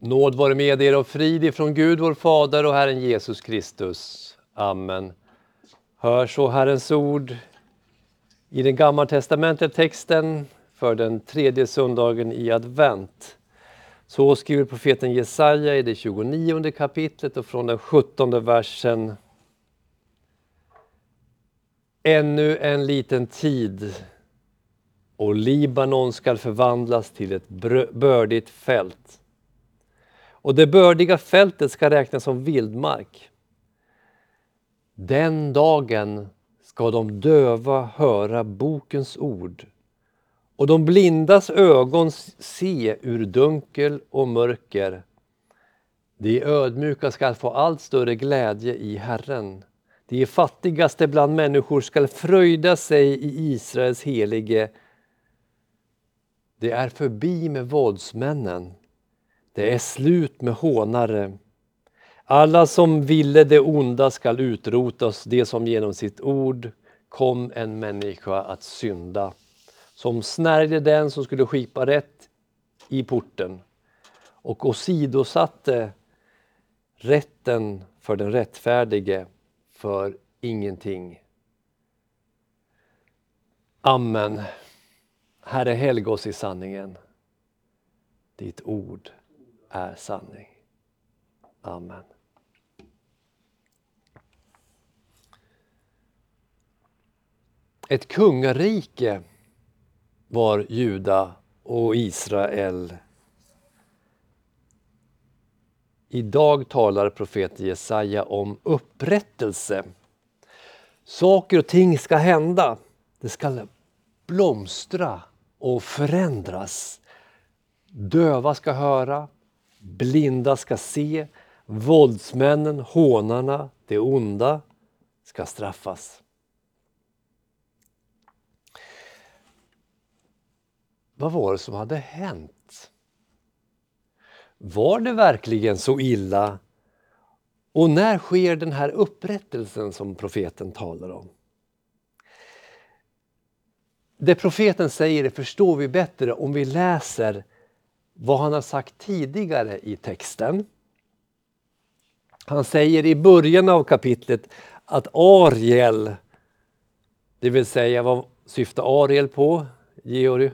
Nåd vare med er och frid ifrån Gud vår Fader och Herren Jesus Kristus. Amen. Hör så Herrens ord i den gammaltestamentliga texten för den tredje söndagen i advent. Så skriver profeten Jesaja i det 29 kapitlet och från den 17 versen. Ännu en liten tid och Libanon skall förvandlas till ett bördigt fält. Och det bördiga fältet ska räknas som vildmark. Den dagen ska de döva höra bokens ord och de blindas ögon se ur dunkel och mörker. De ödmjuka skall få allt större glädje i Herren. De fattigaste bland människor skall fröjda sig i Israels helige. Det är förbi med våldsmännen. Det är slut med hånare. Alla som ville det onda skall utrotas, det som genom sitt ord kom en människa att synda. Som snärjde den som skulle skipa rätt i porten och åsidosatte rätten för den rättfärdige för ingenting. Amen. Herre, helg oss i sanningen. Ditt ord är sanning. Amen. Ett kungarike var Juda och Israel. Idag talar profeten Jesaja om upprättelse. Saker och ting ska hända. Det ska blomstra och förändras. Döva ska höra, blinda ska se, våldsmännen, hånarna, det onda ska straffas. Vad var det som hade hänt? Var det verkligen så illa? Och när sker den här upprättelsen som profeten talar om? Det profeten säger förstår vi bättre om vi läser vad han har sagt tidigare i texten. Han säger i början av kapitlet att Ariel, det vill säga vad syftar Ariel på? Georg?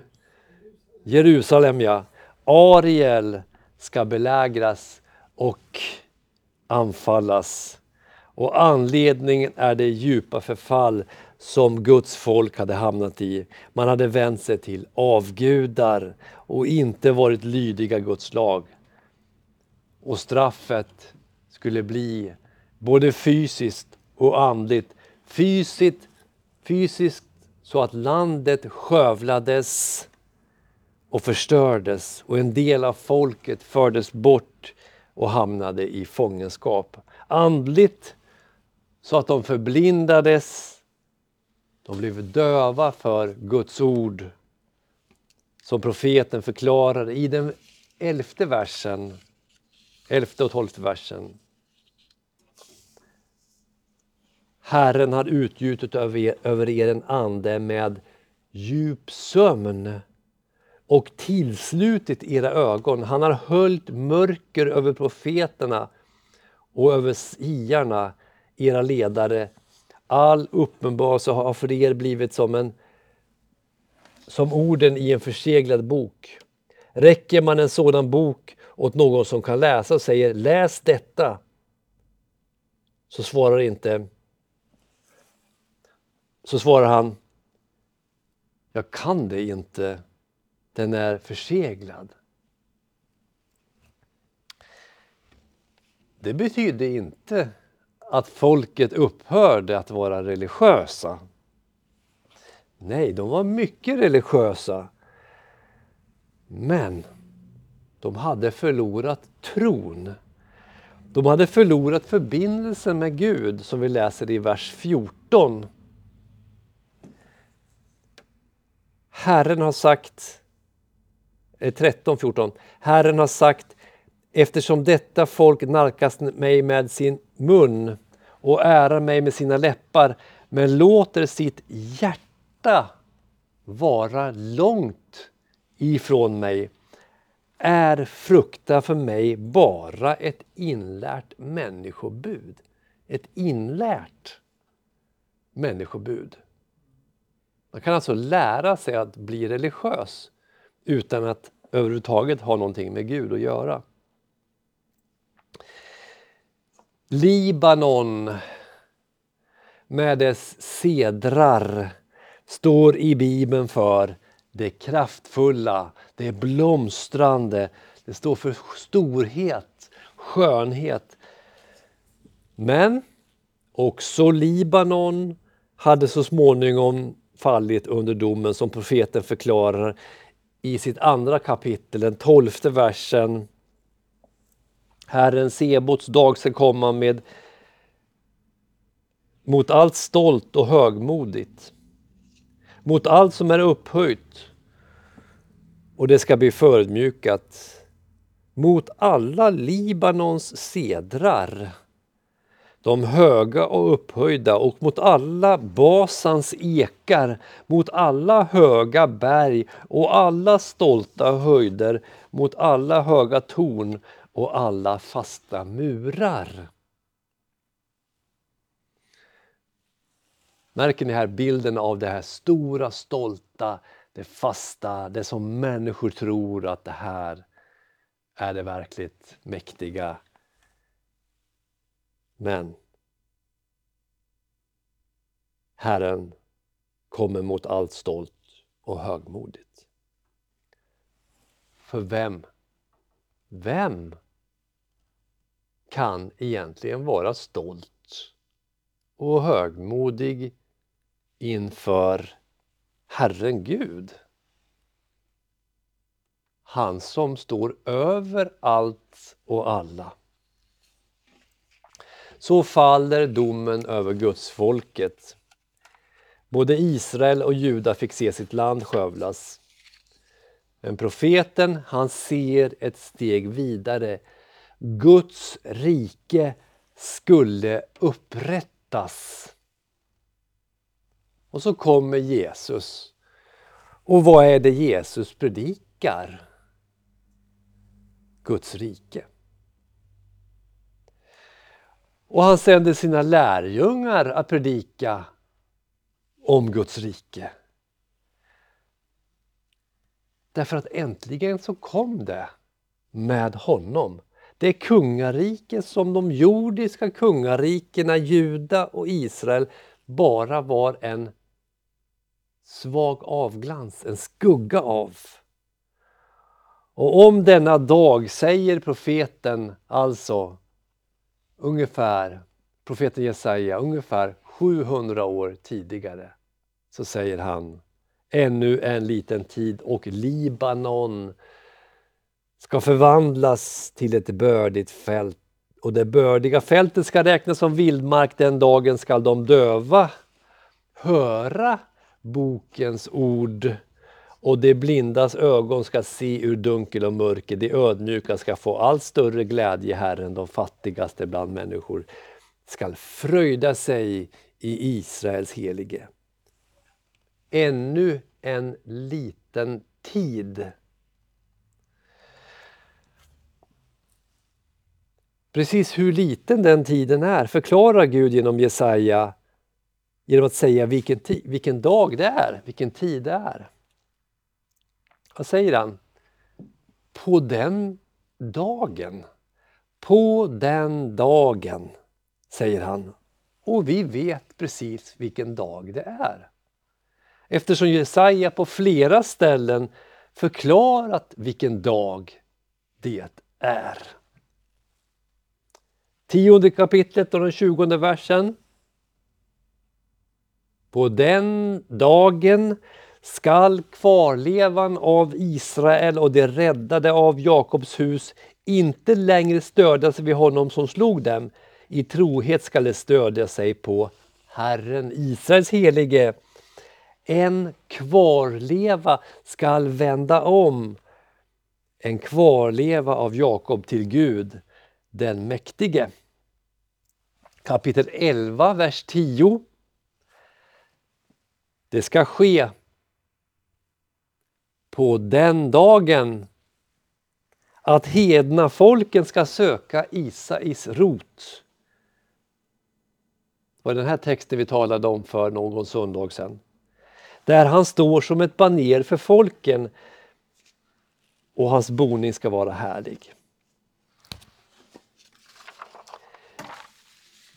Jerusalem ja. Ariel ska belägras och anfallas. Och anledningen är det djupa förfall som Guds folk hade hamnat i. Man hade vänt sig till avgudar och inte varit lydiga Guds lag. Och straffet skulle bli både fysiskt och andligt. Fysiskt, fysiskt så att landet skövlades och förstördes och en del av folket fördes bort och hamnade i fångenskap. Andligt så att de förblindades, de blev döva för Guds ord som profeten förklarade i den elfte versen, elfte och tolfte versen. Herren har utgjutit över er, över er en ande med djup sömn och tillslutit era ögon. Han har höljt mörker över profeterna och över siarna, era ledare. All uppenbarelse har för er blivit som, en, som orden i en förseglad bok. Räcker man en sådan bok åt någon som kan läsa och säger läs detta, så svarar inte så svarar han Jag kan det inte den är förseglad. Det betyder inte att folket upphörde att vara religiösa. Nej, de var mycket religiösa. Men de hade förlorat tron. De hade förlorat förbindelsen med Gud som vi läser i vers 14. Herren har sagt eh, 13, 14. Herren har sagt, eftersom detta folk nalkas mig med sin mun och ärar mig med sina läppar, men låter sitt hjärta vara långt ifrån mig, är frukta för mig bara ett inlärt människobud. Ett inlärt människobud. Man kan alltså lära sig att bli religiös utan att överhuvudtaget ha någonting med Gud att göra. Libanon med dess sedrar står i Bibeln för det kraftfulla, det blomstrande, det står för storhet, skönhet. Men också Libanon hade så småningom fallit under domen som profeten förklarar i sitt andra kapitel, den tolfte versen. Herren Sebots dag ska komma med mot allt stolt och högmodigt, mot allt som är upphöjt. Och det ska bli förödmjukat, mot alla Libanons sedrar. De höga och upphöjda och mot alla Basans ekar, mot alla höga berg och alla stolta höjder, mot alla höga torn och alla fasta murar. Märker ni här bilden av det här stora, stolta, det fasta, det som människor tror att det här är det verkligt mäktiga men Herren kommer mot allt stolt och högmodigt. För vem, vem kan egentligen vara stolt och högmodig inför Herren Gud? Han som står över allt och alla. Så faller domen över Guds folket. Både Israel och Juda fick se sitt land skövlas. Men profeten han ser ett steg vidare. Guds rike skulle upprättas. Och så kommer Jesus. Och vad är det Jesus predikar? Guds rike. Och han sänder sina lärjungar att predika om Guds rike. Därför att äntligen så kom det med honom. Det kungarike som de jordiska kungarikena Juda och Israel bara var en svag avglans, en skugga av. Och om denna dag säger profeten alltså ungefär, profeten Jesaja, ungefär 700 år tidigare så säger han ännu en liten tid och Libanon ska förvandlas till ett bördigt fält och det bördiga fältet ska räknas som vildmark. Den dagen skall de döva höra bokens ord och de blindas ögon ska se ur dunkel och mörker. De ödmjuka ska få allt större glädje, Herren, de fattigaste bland människor skall fröjda sig i Israels helige. Ännu en liten tid. Precis hur liten den tiden är förklarar Gud genom Jesaja genom att säga vilken, vilken dag det är, vilken tid det är. Vad säger han? På den dagen. På den dagen, säger han. Och vi vet precis vilken dag det är. Eftersom Jesaja på flera ställen förklarat vilken dag det är. Tionde kapitlet och den tjugonde versen. På den dagen skall kvarlevan av Israel och det räddade av Jakobs hus inte längre stödja sig vid honom som slog dem. I trohet skall det stödja sig på Herren, Israels helige. En kvarleva skall vända om. En kvarleva av Jakob till Gud, den mäktige. Kapitel 11, vers 10. Det ska ske på den dagen att hedna folken ska söka Isais rot. Det var den här texten vi talade om för någon söndag sedan. Där han står som ett baner för folken och hans boning ska vara härlig.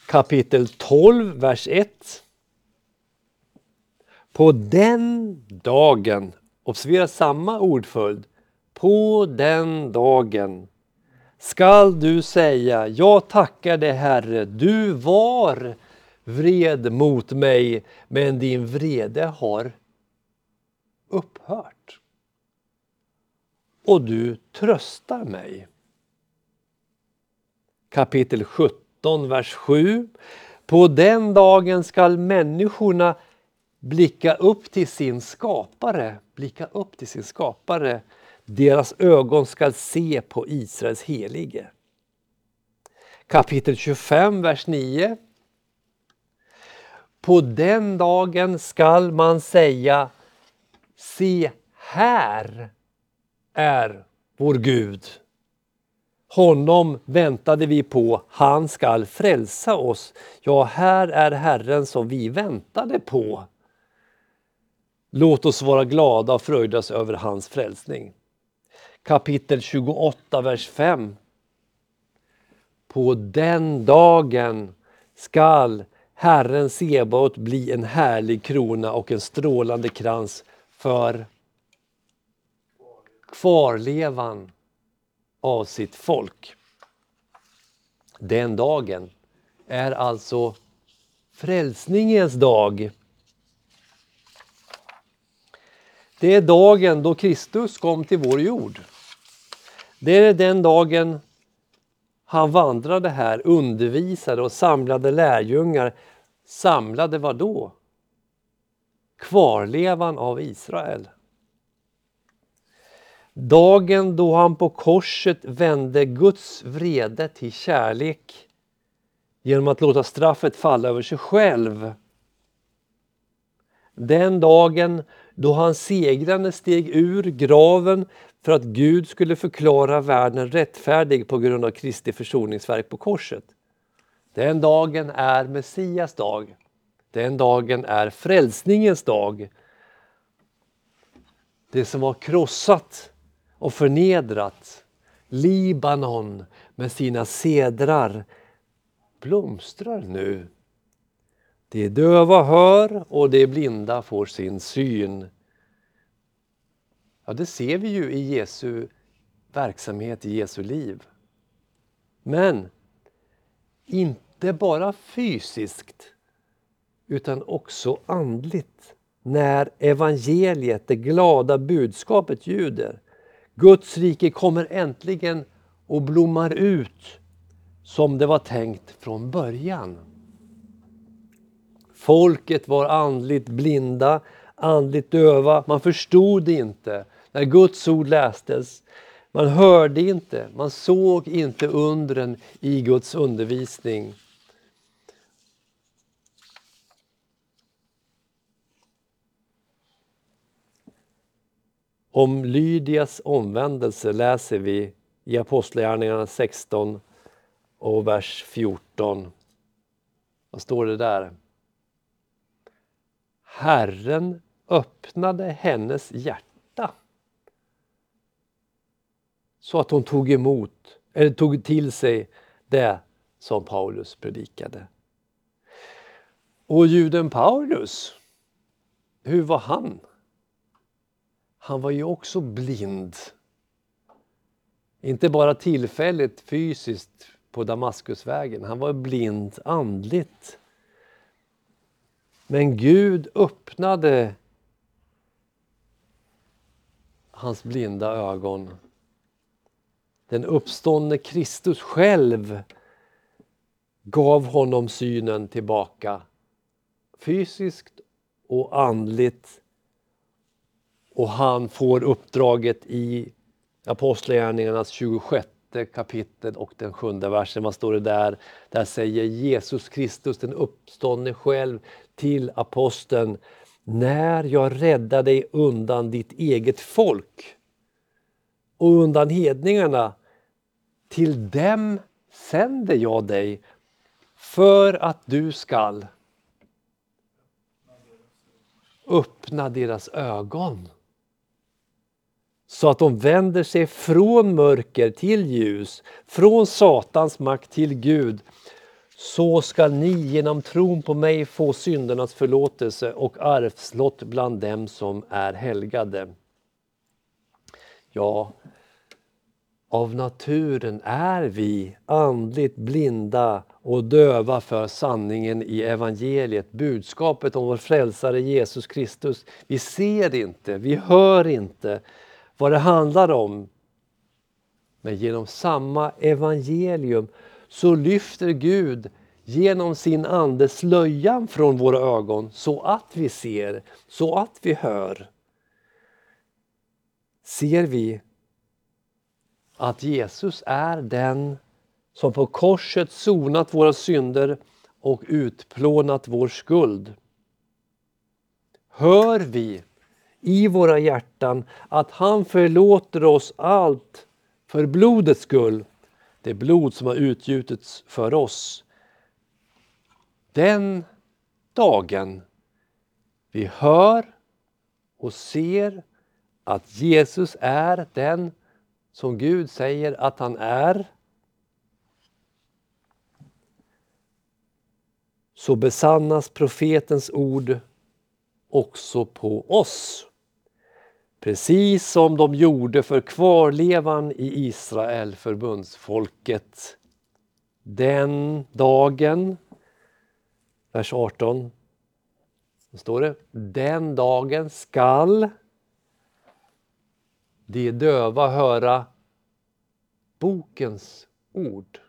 Kapitel 12, vers 1. På den dagen, observera samma ordföljd, på den dagen skall du säga, jag tackar dig Herre, du var vred mot mig, men din vrede har upphört. Och du tröstar mig. Kapitel 17, vers 7. På den dagen skall människorna blicka upp till sin skapare, blicka upp till sin skapare. Deras ögon skall se på Israels helige. Kapitel 25, vers 9. På den dagen skall man säga Se här är vår Gud. Honom väntade vi på, han skall frälsa oss. Ja, här är Herren som vi väntade på. Låt oss vara glada och fröjdas över hans frälsning. Kapitel 28, vers 5. På den dagen skall Herren Sebaot bli en härlig krona och en strålande krans för kvarlevan av sitt folk. Den dagen är alltså frälsningens dag. Det är dagen då Kristus kom till vår jord. Det är den dagen han vandrade här, undervisade och samlade lärjungar. Samlade vad då? Kvarlevan av Israel. Dagen då han på korset vände Guds vrede till kärlek genom att låta straffet falla över sig själv. Den dagen då han segrande steg ur graven för att Gud skulle förklara världen rättfärdig på grund av Kristi försoningsverk på korset. Den dagen är Messias dag. Den dagen är frälsningens dag. Det som var krossat och förnedrat, Libanon med sina sedrar, blomstrar nu. De döva hör och de blinda får sin syn. Ja, det ser vi ju i Jesu verksamhet, i Jesu liv. Men inte bara fysiskt utan också andligt. När evangeliet, det glada budskapet ljuder. Guds rike kommer äntligen och blommar ut som det var tänkt från början. Folket var andligt blinda, andligt döva. Man förstod inte när Guds ord lästes. Man hörde inte, man såg inte undren i Guds undervisning. Om Lydias omvändelse läser vi i Apostlagärningarna 16 och vers 14. Vad står det där? Herren öppnade hennes hjärta så att hon tog emot, eller tog till sig det som Paulus predikade. Och juden Paulus, hur var han? Han var ju också blind. Inte bara tillfälligt fysiskt på Damaskusvägen, han var blind andligt. Men Gud öppnade hans blinda ögon. Den uppståndne Kristus själv gav honom synen tillbaka fysiskt och andligt. Och han får uppdraget i Apostlagärningarnas 26 kapitel och den sjunde versen. Vad står det där? Där säger Jesus Kristus, den uppståndne själv, till aposteln När jag räddar dig undan ditt eget folk och undan hedningarna. Till dem sänder jag dig för att du skall öppna deras ögon så att de vänder sig från mörker till ljus, från Satans makt till Gud. Så skall ni genom tron på mig få syndernas förlåtelse och arvslott bland dem som är helgade. Ja, av naturen är vi andligt blinda och döva för sanningen i evangeliet, budskapet om vår frälsare Jesus Kristus. Vi ser inte, vi hör inte vad det handlar om. Men genom samma evangelium så lyfter Gud genom sin ande slöjan från våra ögon så att vi ser, så att vi hör. Ser vi att Jesus är den som på korset sonat våra synder och utplånat vår skuld. Hör vi i våra hjärtan att han förlåter oss allt för blodets skull, det blod som har utgjutits för oss. Den dagen vi hör och ser att Jesus är den som Gud säger att han är så besannas profetens ord också på oss. Precis som de gjorde för kvarlevan i Israel, förbundsfolket. Den dagen, vers 18, så står det, den dagen skall de döva höra bokens ord.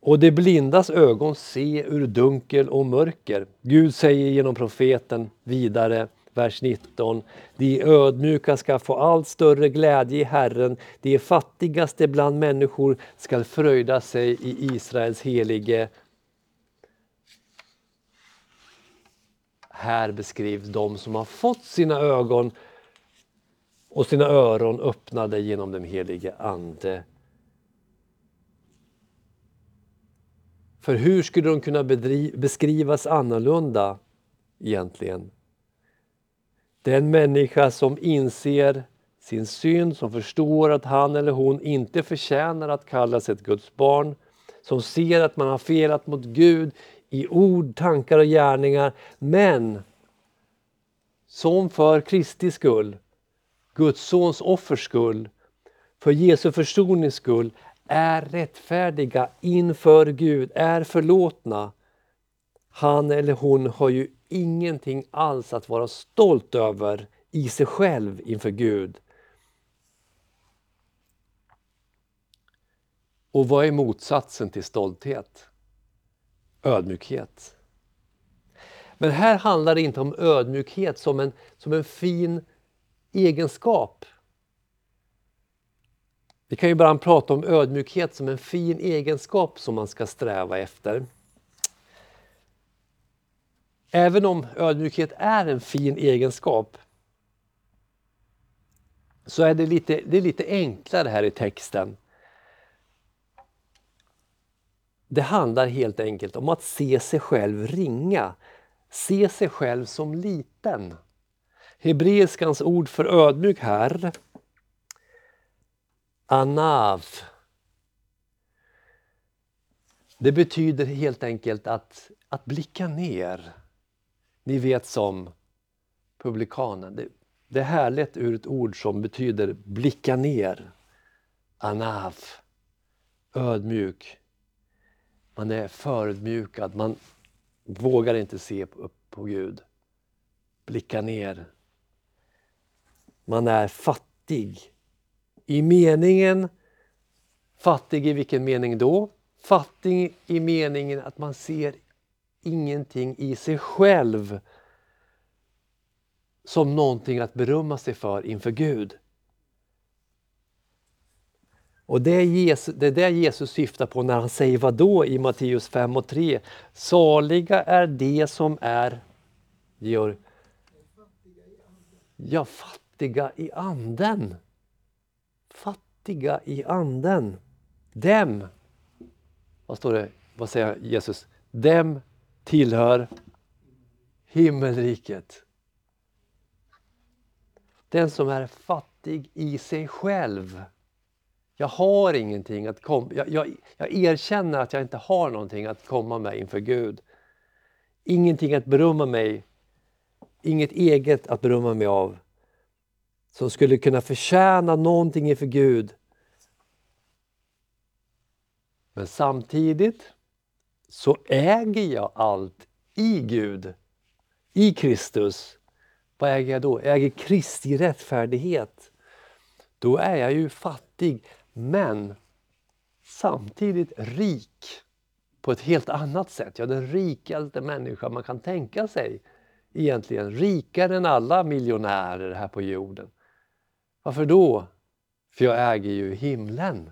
Och de blindas ögon se ur dunkel och mörker. Gud säger genom profeten vidare, vers 19. De ödmjuka ska få allt större glädje i Herren. De fattigaste bland människor ska fröjda sig i Israels helige. Här beskrivs de som har fått sina ögon och sina öron öppnade genom den helige Ande. För hur skulle de kunna beskrivas annorlunda egentligen? Den människa som inser sin synd, som förstår att han eller hon inte förtjänar att kallas ett Guds barn, som ser att man har felat mot Gud i ord, tankar och gärningar, men som för Kristi skull Guds sons offers skull, för Jesu försonings skull, är rättfärdiga inför Gud, är förlåtna. Han eller hon har ju ingenting alls att vara stolt över i sig själv inför Gud. Och vad är motsatsen till stolthet? Ödmjukhet. Men här handlar det inte om ödmjukhet som en, som en fin egenskap. Vi kan ju bara prata om ödmjukhet som en fin egenskap som man ska sträva efter. Även om ödmjukhet är en fin egenskap så är det lite, det är lite enklare här i texten. Det handlar helt enkelt om att se sig själv ringa, se sig själv som liten. Hebreiskans ord för ödmjuk här, anav. Det betyder helt enkelt att, att blicka ner. Ni vet som publikanen. Det, det är härligt ur ett ord som betyder blicka ner. Anav. Ödmjuk. Man är förödmjukad, man vågar inte se upp på Gud. Blicka ner man är fattig. I meningen, fattig i vilken mening då? Fattig i meningen att man ser ingenting i sig själv som någonting att berömma sig för inför Gud. Och det är, Jesus, det är det Jesus syftar på när han säger vad då i Matteus 5 och 3. Saliga är de som är, Georg? Ja, fattiga fattiga i anden. Fattiga i anden. Dem, vad står det, vad säger Jesus? Dem tillhör himmelriket. Den som är fattig i sig själv. Jag har ingenting att komma... Jag, jag, jag erkänner att jag inte har någonting att komma med inför Gud. Ingenting att berömma mig, inget eget att berömma mig av som skulle kunna förtjäna någonting inför Gud. Men samtidigt så äger jag allt i Gud, i Kristus. Vad äger jag då? Jag äger Kristi rättfärdighet. Då är jag ju fattig, men samtidigt rik på ett helt annat sätt. Jag är den rikaste människa man kan tänka sig. Egentligen rikare än alla miljonärer här på jorden. Varför då? För jag äger ju himlen.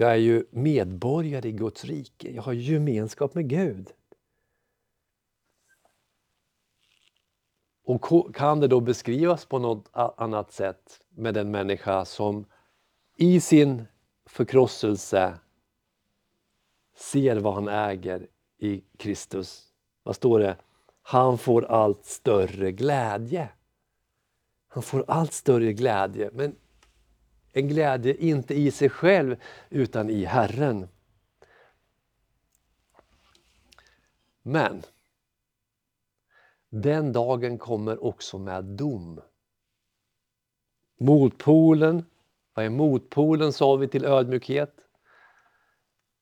Jag är ju medborgare i Guds rike. Jag har gemenskap med Gud. Och kan det då beskrivas på något annat sätt med den människa som i sin förkrosselse ser vad han äger i Kristus. Vad står det? Han får allt större glädje. Han får allt större glädje, men en glädje inte i sig själv utan i Herren. Men den dagen kommer också med dom. Motpolen, vad är motpolen sa vi till ödmjukhet?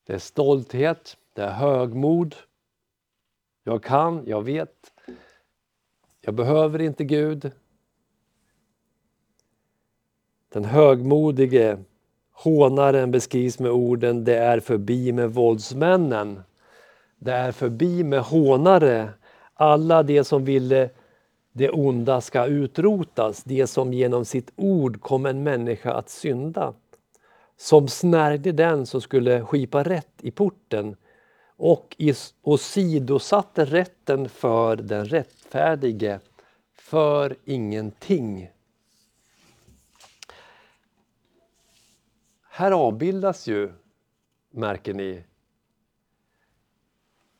Det är stolthet, det är högmod. Jag kan, jag vet. Jag behöver inte Gud. Den högmodige hånaren beskrivs med orden det är förbi med våldsmännen. Det är förbi med hånare. Alla de som ville det onda ska utrotas, det som genom sitt ord kom en människa att synda. Som snärjde den som skulle skipa rätt i porten och åsidosatte rätten för den rättfärdige för ingenting. Här avbildas ju, märker ni,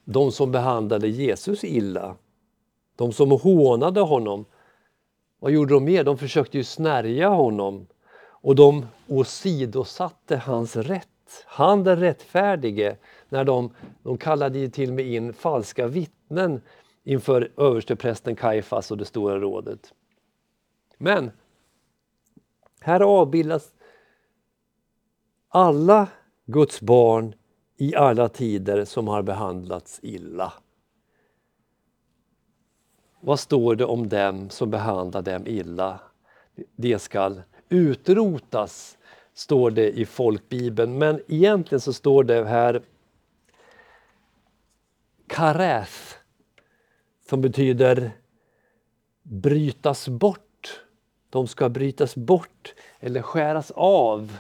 de som behandlade Jesus illa. De som hånade honom. Vad gjorde de mer? De försökte ju snärja honom och de åsidosatte hans rätt. Han den rättfärdige, när de, de kallade till och med in falska vittnen inför översteprästen Kajfas och det stora rådet. Men här avbildas alla Guds barn i alla tider som har behandlats illa. Vad står det om dem som behandlar dem illa? Det skall utrotas, står det i folkbibeln. Men egentligen så står det här kareth, som betyder brytas bort. De ska brytas bort eller skäras av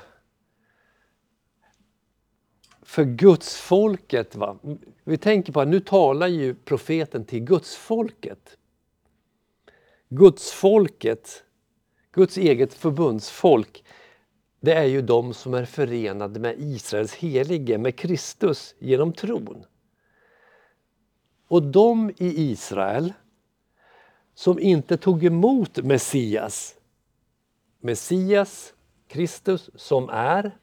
för gudsfolket. Va? Vi tänker på att nu talar ju profeten till gudsfolket. Gudsfolket, Guds eget förbundsfolk, det är ju de som är förenade med Israels helige, med Kristus genom tron. Och de i Israel som inte tog emot Messias, Messias, Kristus som är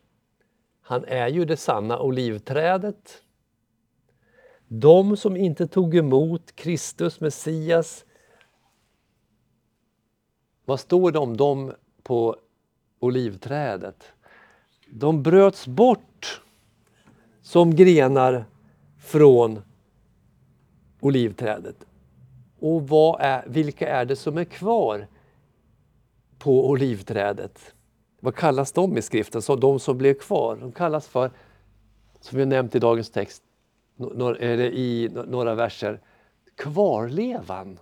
han är ju det sanna olivträdet. De som inte tog emot Kristus, Messias. Vad står det om dem på olivträdet? De bröts bort som grenar från olivträdet. Och vad är, vilka är det som är kvar på olivträdet? Vad kallas de i skriften? Så de som blev kvar. De kallas för, som vi nämnt i dagens text, eller i några verser, kvarlevan.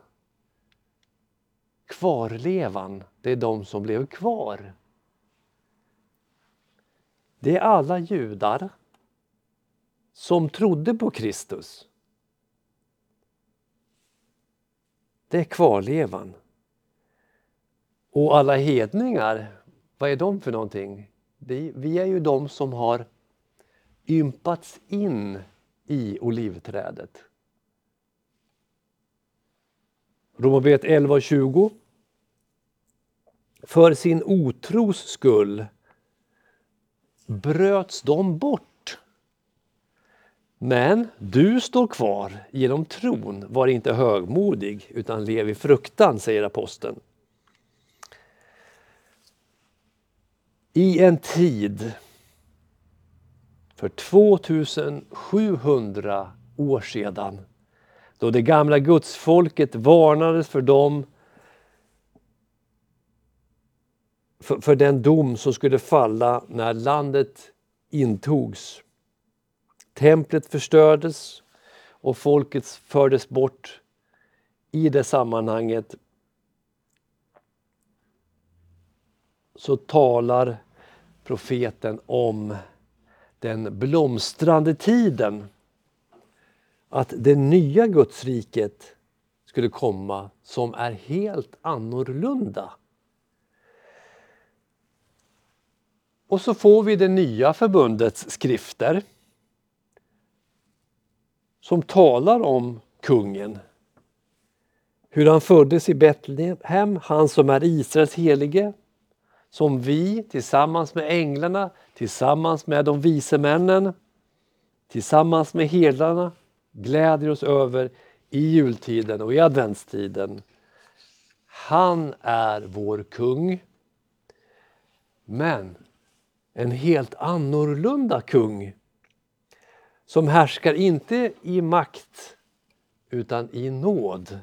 Kvarlevan, det är de som blev kvar. Det är alla judar som trodde på Kristus. Det är kvarlevan. Och alla hedningar, vad är de för någonting? vi är ju de som har ympats in i olivträdet. Romarbrevet 11 och 20. För sin otros skull bröts de bort. Men du står kvar genom tron, var inte högmodig utan lev i fruktan, säger aposteln. I en tid för 2700 år sedan då det gamla gudsfolket varnades för dem för, för den dom som skulle falla när landet intogs. Templet förstördes och folket fördes bort i det sammanhanget så talar profeten om den blomstrande tiden. Att det nya Gudsriket skulle komma som är helt annorlunda. Och så får vi det nya förbundets skrifter som talar om kungen. Hur han föddes i Betlehem, han som är Israels helige, som vi tillsammans med änglarna, tillsammans med de vise männen, tillsammans med herdarna gläder oss över i jultiden och i adventstiden. Han är vår kung. Men en helt annorlunda kung som härskar inte i makt utan i nåd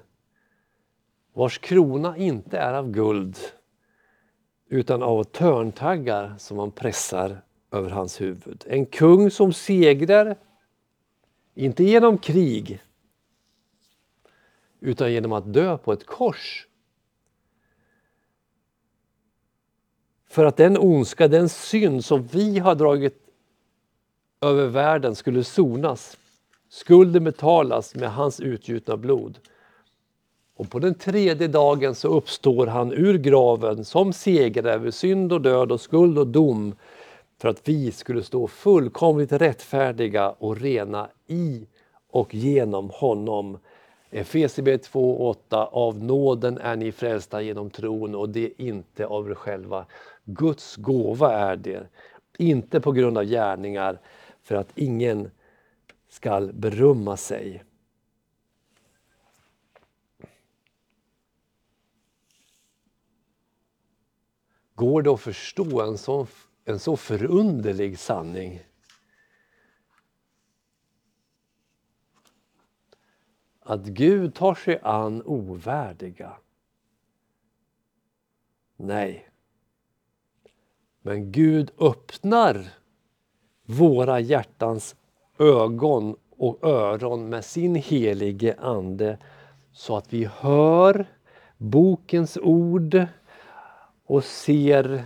vars krona inte är av guld utan av törntaggar som man pressar över hans huvud. En kung som segrar, inte genom krig utan genom att dö på ett kors. För att den ondska, den synd som vi har dragit över världen skulle sonas. Skulden betalas med hans utgjutna blod. Och på den tredje dagen så uppstår han ur graven som segrare över synd och död och skuld och dom för att vi skulle stå fullkomligt rättfärdiga och rena i och genom honom. Efesierbrevet 2.8 Av nåden är ni frälsta genom tron och det är inte av er själva. Guds gåva är det, inte på grund av gärningar för att ingen skall berömma sig. Går det att förstå en så, en så förunderlig sanning? Att Gud tar sig an ovärdiga? Nej. Men Gud öppnar våra hjärtans ögon och öron med sin helige Ande så att vi hör bokens ord och ser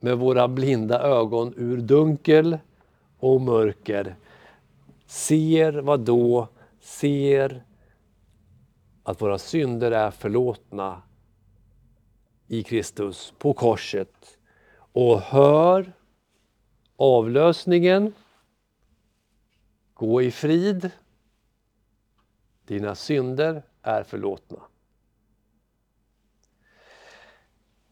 med våra blinda ögon ur dunkel och mörker. Ser vad då? Ser att våra synder är förlåtna i Kristus på korset och hör avlösningen. Gå i frid. Dina synder är förlåtna.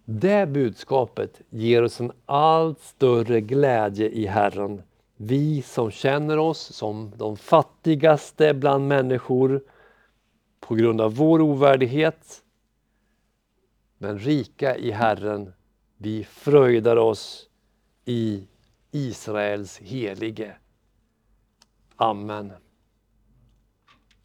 Det budskapet ger oss en allt större glädje i Herren. Vi som känner oss som de fattigaste bland människor på grund av vår ovärdighet. Men rika i Herren, vi fröjdar oss i Israels helige. Amen.